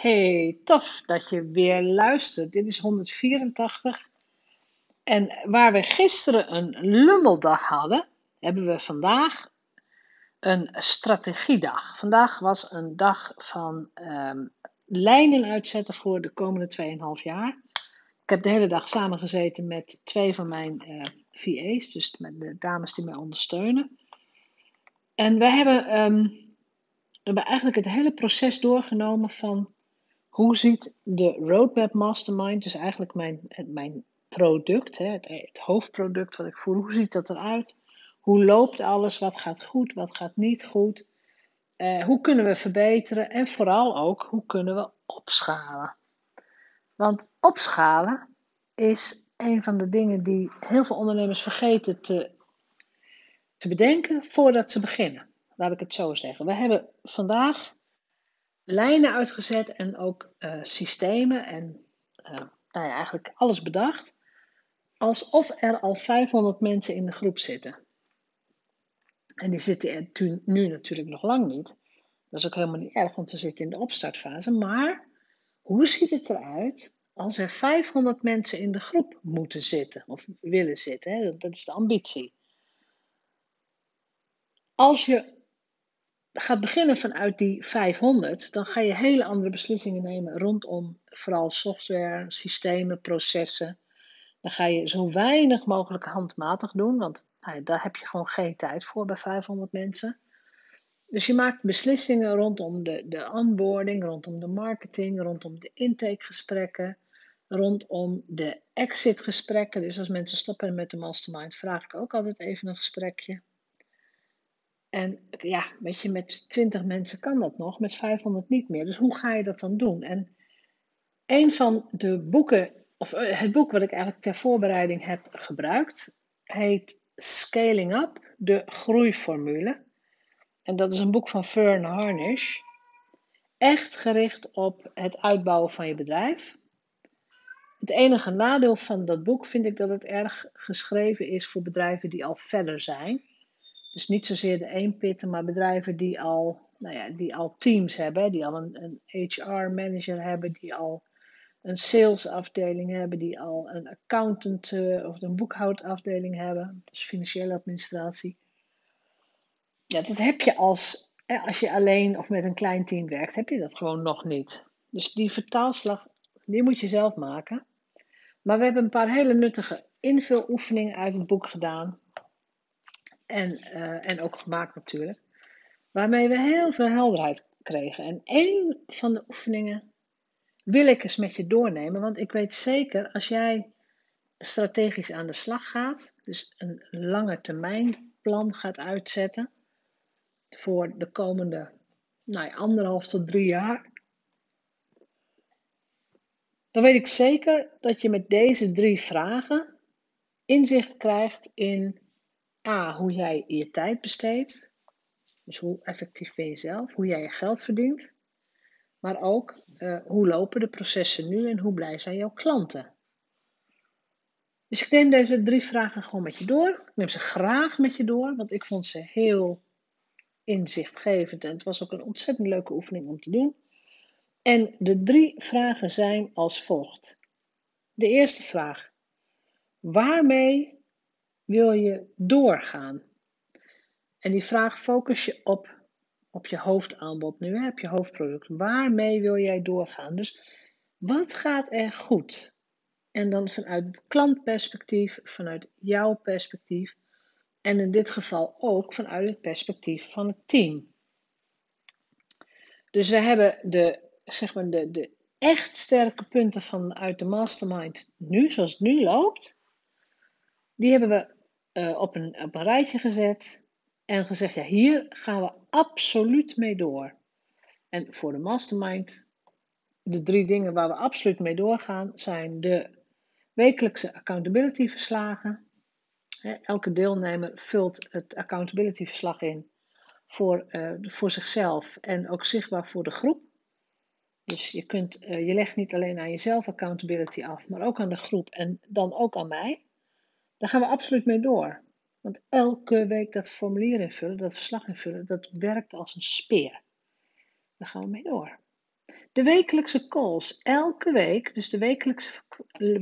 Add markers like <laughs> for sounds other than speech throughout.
Hey, tof dat je weer luistert. Dit is 184. En waar we gisteren een lummeldag hadden, hebben we vandaag een strategiedag. Vandaag was een dag van ehm, lijnen uitzetten voor de komende 2,5 jaar. Ik heb de hele dag samengezeten met twee van mijn uh, eh, VA's, dus met de dames die mij ondersteunen. En we hebben, ehm, we hebben eigenlijk het hele proces doorgenomen van hoe ziet de Roadmap Mastermind, dus eigenlijk mijn, mijn product, het, het hoofdproduct wat ik voer, hoe ziet dat eruit? Hoe loopt alles? Wat gaat goed? Wat gaat niet goed? Uh, hoe kunnen we verbeteren? En vooral ook, hoe kunnen we opschalen? Want opschalen is een van de dingen die heel veel ondernemers vergeten te, te bedenken voordat ze beginnen. Laat ik het zo zeggen. We hebben vandaag lijnen uitgezet en ook uh, systemen en uh, nou ja, eigenlijk alles bedacht. Alsof er al 500 mensen in de groep zitten. En die zitten er nu natuurlijk nog lang niet. Dat is ook helemaal niet erg, want we zitten in de opstartfase. Maar hoe ziet het eruit als er 500 mensen in de groep moeten zitten of willen zitten? Hè? Dat is de ambitie. Als je gaat beginnen vanuit die 500, dan ga je hele andere beslissingen nemen rondom vooral software, systemen, processen. Dan ga je zo weinig mogelijk handmatig doen, want nou, daar heb je gewoon geen tijd voor bij 500 mensen. Dus je maakt beslissingen rondom de, de onboarding, rondom de marketing, rondom de intakegesprekken, rondom de exitgesprekken. Dus als mensen stoppen met de mastermind, vraag ik ook altijd even een gesprekje. En ja, weet je, met 20 mensen kan dat nog, met 500 niet meer. Dus hoe ga je dat dan doen? En een van de boeken, of eh, het boek wat ik eigenlijk ter voorbereiding heb gebruikt, heet Scaling Up, de groeiformule. En dat is een boek van Fern Harnish. Echt gericht op het uitbouwen van je bedrijf. Het enige nadeel van dat boek vind ik dat het erg geschreven is voor bedrijven die al verder zijn. Dus niet zozeer de eenpitten, maar bedrijven die al, nou ja, die al teams hebben, die al een, een HR-manager hebben, die al een salesafdeling hebben, die al een accountant uh, of een boekhoudafdeling hebben, dus financiële administratie. Ja, dat heb je als, als je alleen of met een klein team werkt, heb je dat gewoon nog niet. Dus die vertaalslag, die moet je zelf maken. Maar we hebben een paar hele nuttige invuloefeningen uit het boek gedaan. En, uh, en ook gemaakt natuurlijk. Waarmee we heel veel helderheid kregen. En één van de oefeningen wil ik eens met je doornemen. Want ik weet zeker, als jij strategisch aan de slag gaat, dus een lange termijn plan gaat uitzetten voor de komende nou anderhalf tot drie jaar, dan weet ik zeker dat je met deze drie vragen inzicht krijgt in A, hoe jij je tijd besteedt. Dus hoe effectief ben je zelf, hoe jij je geld verdient. Maar ook uh, hoe lopen de processen nu en hoe blij zijn jouw klanten. Dus ik neem deze drie vragen gewoon met je door. Ik neem ze graag met je door, want ik vond ze heel inzichtgevend en het was ook een ontzettend leuke oefening om te doen. En de drie vragen zijn als volgt. De eerste vraag: waarmee wil je doorgaan? En die vraag focus je op, op je hoofdaanbod nu, op je hoofdproduct. Waarmee wil jij doorgaan? Dus wat gaat er goed? En dan vanuit het klantperspectief, vanuit jouw perspectief. En in dit geval ook vanuit het perspectief van het team. Dus we hebben de, zeg maar de, de echt sterke punten vanuit de mastermind nu, zoals het nu loopt. Die hebben we uh, op, een, een rijtje gezet en gezegd: ja, hier gaan we absoluut mee door. En voor de mastermind, de drie dingen waar we absoluut mee doorgaan zijn de wekelijkse accountability verslagen. Elke deelnemer vult het accountability verslag in voor, uh, voor zichzelf en ook zichtbaar voor de groep. Dus je, kunt, uh, je legt niet alleen aan jezelf accountability af, maar ook aan de groep en dan ook aan mij. Daar gaan we absoluut mee door. Want elke week dat formulier invullen, dat verslag invullen, dat werkt als een speer. Daar gaan we mee door. De wekelijkse calls, elke week, dus de wekelijkse,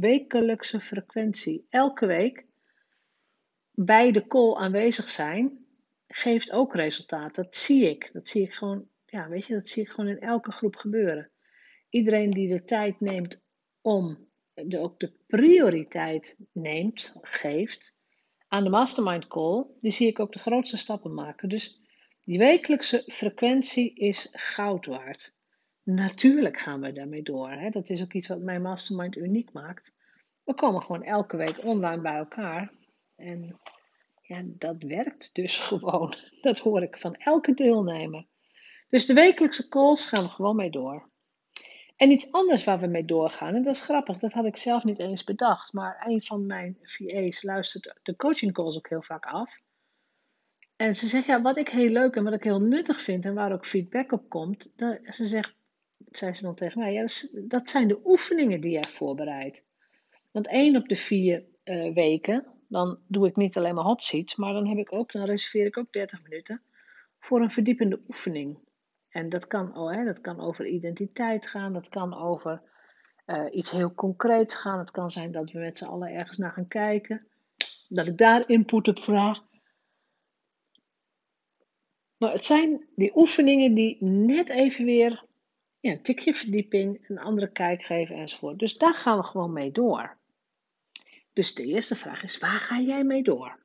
wekelijkse frequentie, elke week bij de call aanwezig zijn, geeft ook resultaat. Dat zie ik. Dat zie ik gewoon, ja, weet je, dat zie ik gewoon in elke groep gebeuren. Iedereen die de tijd neemt om, de, ook de prioriteit neemt, geeft aan de mastermind call, die zie ik ook de grootste stappen maken. Dus die wekelijkse frequentie is goud waard. Natuurlijk gaan we daarmee door. Hè? Dat is ook iets wat mijn mastermind uniek maakt. We komen gewoon elke week online bij elkaar. En ja, dat werkt dus <laughs> gewoon. Dat hoor ik van elke deelnemer. Dus de wekelijkse calls gaan we gewoon mee door. En iets anders waar we mee doorgaan, en dat is grappig, dat had ik zelf niet eens bedacht, maar een van mijn VA's luistert de coaching calls ook heel vaak af. En ze zegt, ja, wat ik heel leuk en wat ik heel nuttig vind en waar ook feedback op komt, ze zegt, zei ze dan tegen mij, ja, dat zijn de oefeningen die jij voorbereidt. Want één op de vier uh, weken, dan doe ik niet alleen maar hot seats, maar dan heb ik ook, dan reserveer ik ook 30 minuten voor een verdiepende oefening. En dat kan, oh, hè, dat kan over identiteit gaan, dat kan over uh, iets heel concreets gaan. Het kan zijn dat we met z'n allen ergens naar gaan kijken, dat ik daar input op vraag. Maar het zijn die oefeningen die net even weer ja, een tikje verdieping, een andere kijk geven enzovoort. Dus daar gaan we gewoon mee door. Dus de eerste vraag is: waar ga jij mee door?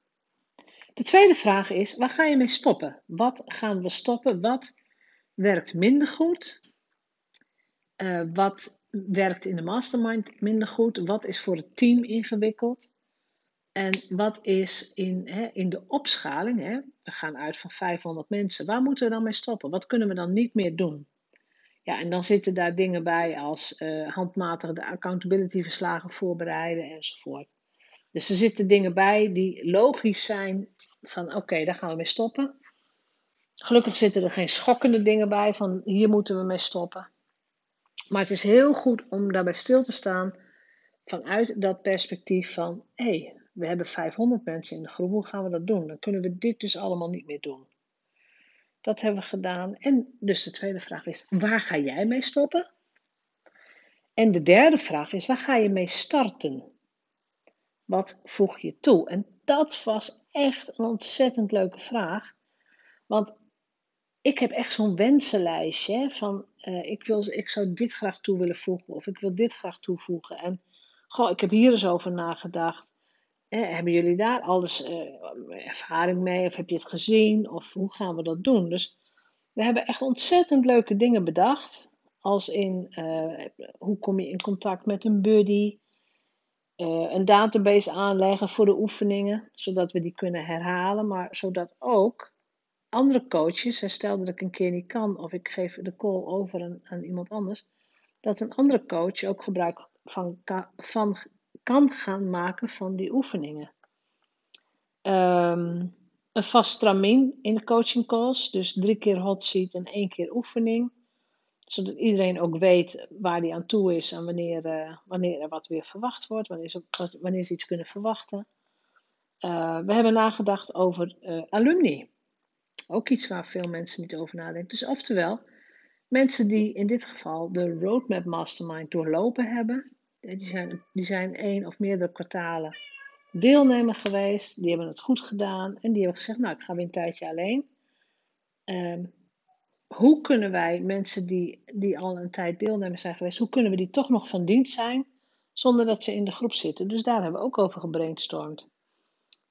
De tweede vraag is: waar ga je mee stoppen? Wat gaan we stoppen? Wat werkt minder goed? Uh, wat werkt in de mastermind minder goed? Wat is voor het team ingewikkeld? En wat is in, hè, in de opschaling? Hè, we gaan uit van 500 mensen. Waar moeten we dan mee stoppen? Wat kunnen we dan niet meer doen? Ja, en dan zitten daar dingen bij als uh, handmatig de accountability verslagen voorbereiden enzovoort. Dus er zitten dingen bij die logisch zijn van oké, daar gaan we mee stoppen. Gelukkig zitten er geen schokkende dingen bij van hier moeten we mee stoppen. Maar het is heel goed om daarbij stil te staan vanuit dat perspectief van hé, hey, we hebben 500 mensen in de groep, hoe gaan we dat doen? Dan kunnen we dit dus allemaal niet meer doen. Dat hebben we gedaan. En dus de tweede vraag is, waar ga jij mee stoppen? En de derde vraag is, waar ga je mee starten? Wat voeg je toe? En dat was echt een ontzettend leuke vraag. Want ik heb echt zo'n wensenlijstje van uh, ik, wil, ik zou dit graag toe willen voegen of ik wil dit graag toevoegen. En goh, ik heb hier eens over nagedacht. Eh, hebben jullie daar alles uh, ervaring mee of heb je het gezien of hoe gaan we dat doen? Dus we hebben echt ontzettend leuke dingen bedacht. Als in hoe kom je in contact met een buddy, een database aanleggen voor de oefeningen, zodat we die kunnen herhalen, maar zodat ook andere coaches, stel dat ik een keer niet kan of ik geef de call over aan, aan iemand anders, dat een andere coach ook gebruik van, van kan gaan maken van die oefeningen. Um, een vast stramien in de coaching calls, dus drie keer hot seat en één keer oefening, zodat iedereen ook weet waar hij aan toe is en wanneer, uh, wanneer er wat weer verwacht wordt, wanneer ze, wanneer ze iets kunnen verwachten. Uh, we hebben nagedacht over uh, alumni. Ook iets waar veel mensen niet over nadenken. Dus oftewel, mensen die in dit geval de Roadmap Mastermind doorlopen hebben, die zijn, die zijn één of meerdere kwartalen deelnemer geweest, die hebben het goed gedaan en die hebben gezegd, nou ik ga weer een tijdje alleen. Um, hoe kunnen wij mensen die, die al een tijd deelnemer zijn geweest, hoe kunnen we die toch nog van dienst zijn zonder dat ze in de groep zitten? Dus daar hebben we ook over gebrainstormd.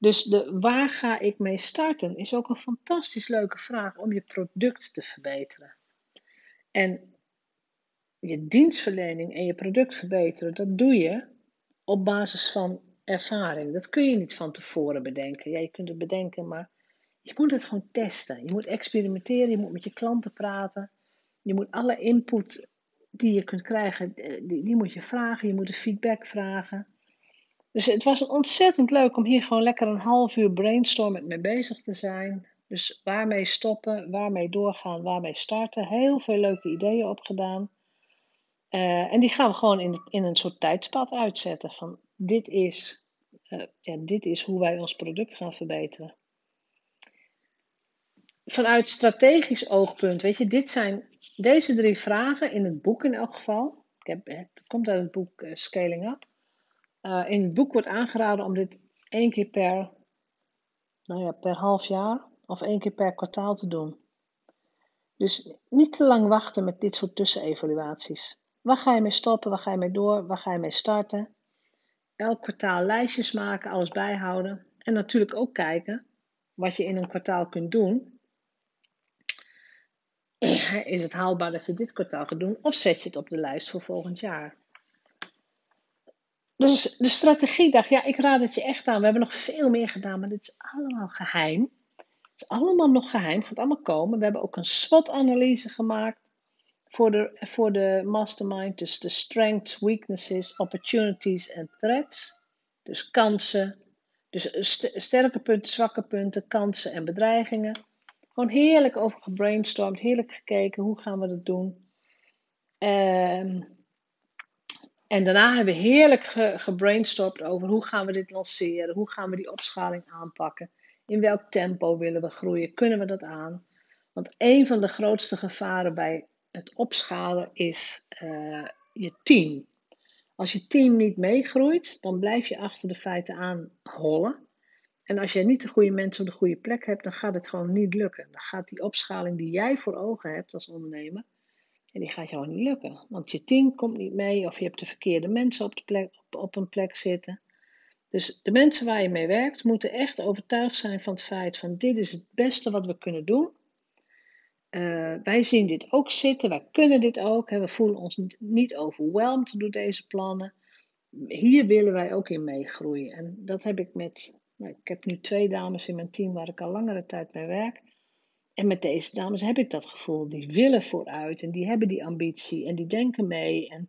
Dus de waar ga ik mee starten is ook een fantastisch leuke vraag om je product te verbeteren. En je dienstverlening en je product verbeteren, dat doe je op basis van ervaring. Dat kun je niet van tevoren bedenken. Ja, je kunt het bedenken, maar je moet het gewoon testen. Je moet experimenteren, je moet met je klanten praten. Je moet alle input die je kunt krijgen, eh, die, die moet je vragen. Je moet de feedback vragen. Dus het was ontzettend leuk om hier gewoon lekker een half uur brainstormen mee bezig te zijn. Dus waarmee stoppen, waarmee doorgaan, waarmee starten. Heel veel leuke ideeën opgedaan. Uh, en die gaan we gewoon in, in een soort tijdspad uitzetten. Van dit is, ja, dit is hoe wij ons product gaan verbeteren. vanuit strategisch oogpunt, weet je, dit zijn deze drie vragen in het boek in elk geval. Ik heb, het komt uit het boek eh, Scaling Up. Uh, in het boek wordt aangeraden om dit één keer per, nou ja, per half jaar of één keer per kwartaal te doen. Dus niet te lang wachten met dit soort tussenevaluaties. Waar ga je mee stoppen? Waar ga je mee door? Waar ga je mee starten? Elk kwartaal lijstjes maken, alles bijhouden. En natuurlijk ook kijken wat je in een kwartaal kunt doen. <clears throat> Is het haalbaar dat je dit kwartaal gaat doen? Of zet je het op de lijst voor volgend jaar? Dus de strategiedag, ja, ik raad het je echt aan. We hebben nog veel meer gedaan, maar dit is allemaal geheim. Het is allemaal nog geheim, gaat allemaal komen. We hebben ook een SWOT-analyse gemaakt voor de, voor de mastermind. Dus de strengths, weaknesses, opportunities en threats. Dus kansen, dus sterke punten, zwakke punten, kansen en bedreigingen. Gewoon heerlijk over gebrainstormd, heerlijk gekeken, hoe gaan we dat doen. Um, en daarna hebben we heerlijk ge gebrainstormd over hoe gaan we dit lanceren, hoe gaan we die opschaling aanpakken, in welk tempo willen we groeien, kunnen we dat aan. Want een van de grootste gevaren bij het opschalen is uh, je team. Als je team niet meegroeit, dan blijf je achter de feiten aan hollen. En als je niet de goede mensen op de goede plek hebt, dan gaat het gewoon niet lukken. Dan gaat die opschaling die jij voor ogen hebt als ondernemer, en die gaat jou niet lukken. Want je team komt niet mee of je hebt de verkeerde mensen op, de plek, op, een plek zitten. Dus de mensen waar je mee werkt moeten echt overtuigd zijn van het feit van dit is het beste wat we kunnen doen. Uh, wij zien dit ook zitten, wij kunnen dit ook. We voelen ons niet overweldigd door deze plannen. Hier willen wij ook in meegroeien. En dat heb ik met, nou, ik heb nu twee dames in mijn team waar ik al langere tijd mee werk. En met deze dames heb ik dat gevoel. Die willen vooruit en die hebben die ambitie en die denken mee en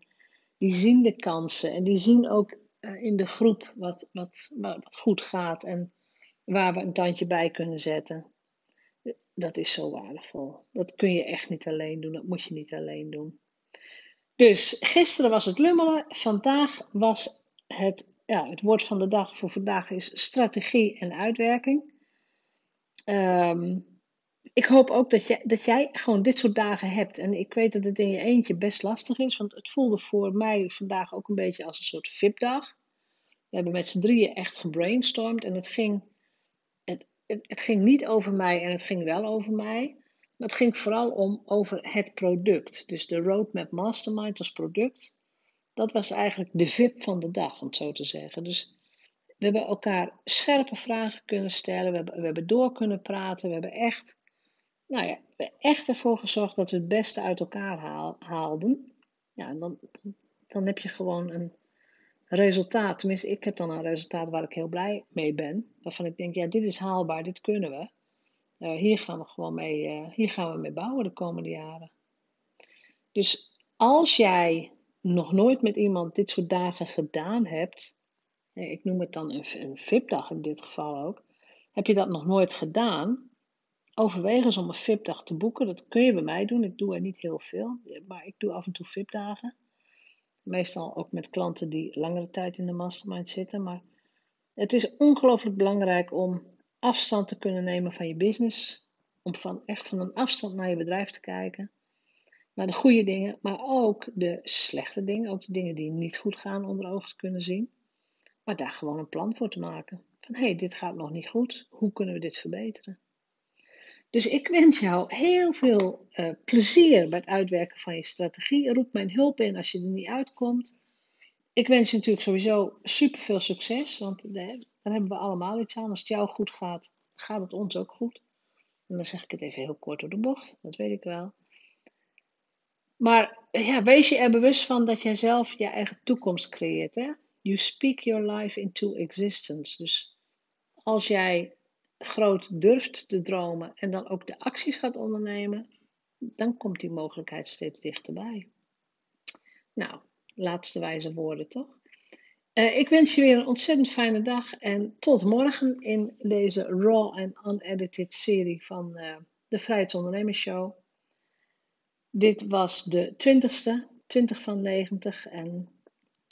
die zien de kansen en die zien ook uh, in de groep wat, wat, wat goed gaat en waar we een tandje bij kunnen zetten. Dat is zo waardevol. Dat kun je echt niet alleen doen. Dat moet je niet alleen doen. Dus gisteren was het lummelen. Vandaag was het, ja, het woord van de dag voor vandaag is strategie en uitwerking. Um, ik hoop ook dat jij, dat jij gewoon dit soort dagen hebt. En ik weet dat het in je eentje best lastig is, want het voelde voor mij vandaag ook een beetje als een soort VIP-dag. We hebben met z'n drieën echt gebrainstormd en het ging, het, het, het, ging niet over mij en het ging wel over mij. Maar het ging vooral om over het product. Dus de Roadmap Mastermind als product. Dat was eigenlijk de VIP van de dag, om het zo te zeggen. Dus we hebben elkaar scherpe vragen kunnen stellen. We hebben, we hebben door kunnen praten. We hebben echt nou ja, we echt ervoor gezorgd dat we het beste uit elkaar haalden. Ja, en dan, dan heb je gewoon een resultaat. Tenminste, ik heb dan een resultaat waar ik heel blij mee ben. Waarvan ik denk, ja, dit is haalbaar, dit kunnen we. Uh, hier gaan we gewoon mee, uh, hier gaan we mee bouwen de komende jaren. Dus als jij nog nooit met iemand dit soort dagen gedaan hebt, ik noem het dan een, een VIP-dag in dit geval ook, heb je dat nog nooit gedaan, overweeg eens om een VIP-dag te boeken. Dat kun je bij mij doen. Ik doe er niet heel veel, maar ik doe af en toe VIP-dagen. Meestal ook met klanten die langere tijd in de mastermind zitten. Maar het is ongelooflijk belangrijk om afstand te kunnen nemen van je business. Om van, echt van een afstand naar je bedrijf te kijken. Naar de goede dingen, maar ook de slechte dingen. Ook de dingen die niet goed gaan onder ogen te kunnen zien. Maar daar gewoon een plan voor te maken. Van hé, hey, dit gaat nog niet goed. Hoe kunnen we dit verbeteren? Dus ik wens jou heel veel uh, plezier bij het uitwerken van je strategie. Roep mijn hulp in als je er niet uitkomt. Ik wens je natuurlijk sowieso super veel succes, want eh, daar hebben we allemaal iets aan. Als het jou goed gaat, gaat het ons ook goed. En dan zeg ik het even heel kort door de bocht, dat weet ik wel. Maar ja, wees je er bewust van dat jij zelf je eigen toekomst creëert. You speak your life into existence. Dus als jij groot durft te dromen en dan ook de acties gaat ondernemen, dan komt die mogelijkheid steeds dichterbij. Nou, laatste wijze woorden toch? Uh, ik wens je weer een ontzettend fijne dag en tot morgen in deze raw en unedited serie van uh, de Vrijheidsondernemers Dit was de 20ste, 20 van 90 en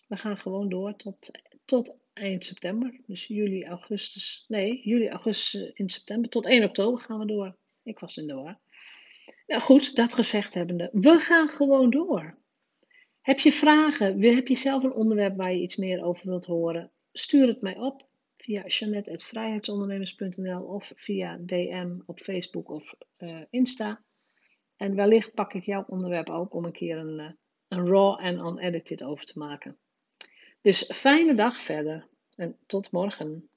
we gaan gewoon door tot, tot eind september. Dus juli, augustus. Nee, juli, augustus in september. Tot 1 oktober gaan we door. Ik was in war. Nou goed, dat gezegd hebbende, we gaan gewoon door. Heb je vragen? Heb je zelf een onderwerp waar je iets meer over wilt horen? Stuur het mij op via jeannette.vrijheidsondernemers.nl of via DM op Facebook of uh, Insta. En wellicht pak ik jouw onderwerp ook om een keer een, uh, een raw en unedited over te maken. Dus fijne dag verder en tot morgen.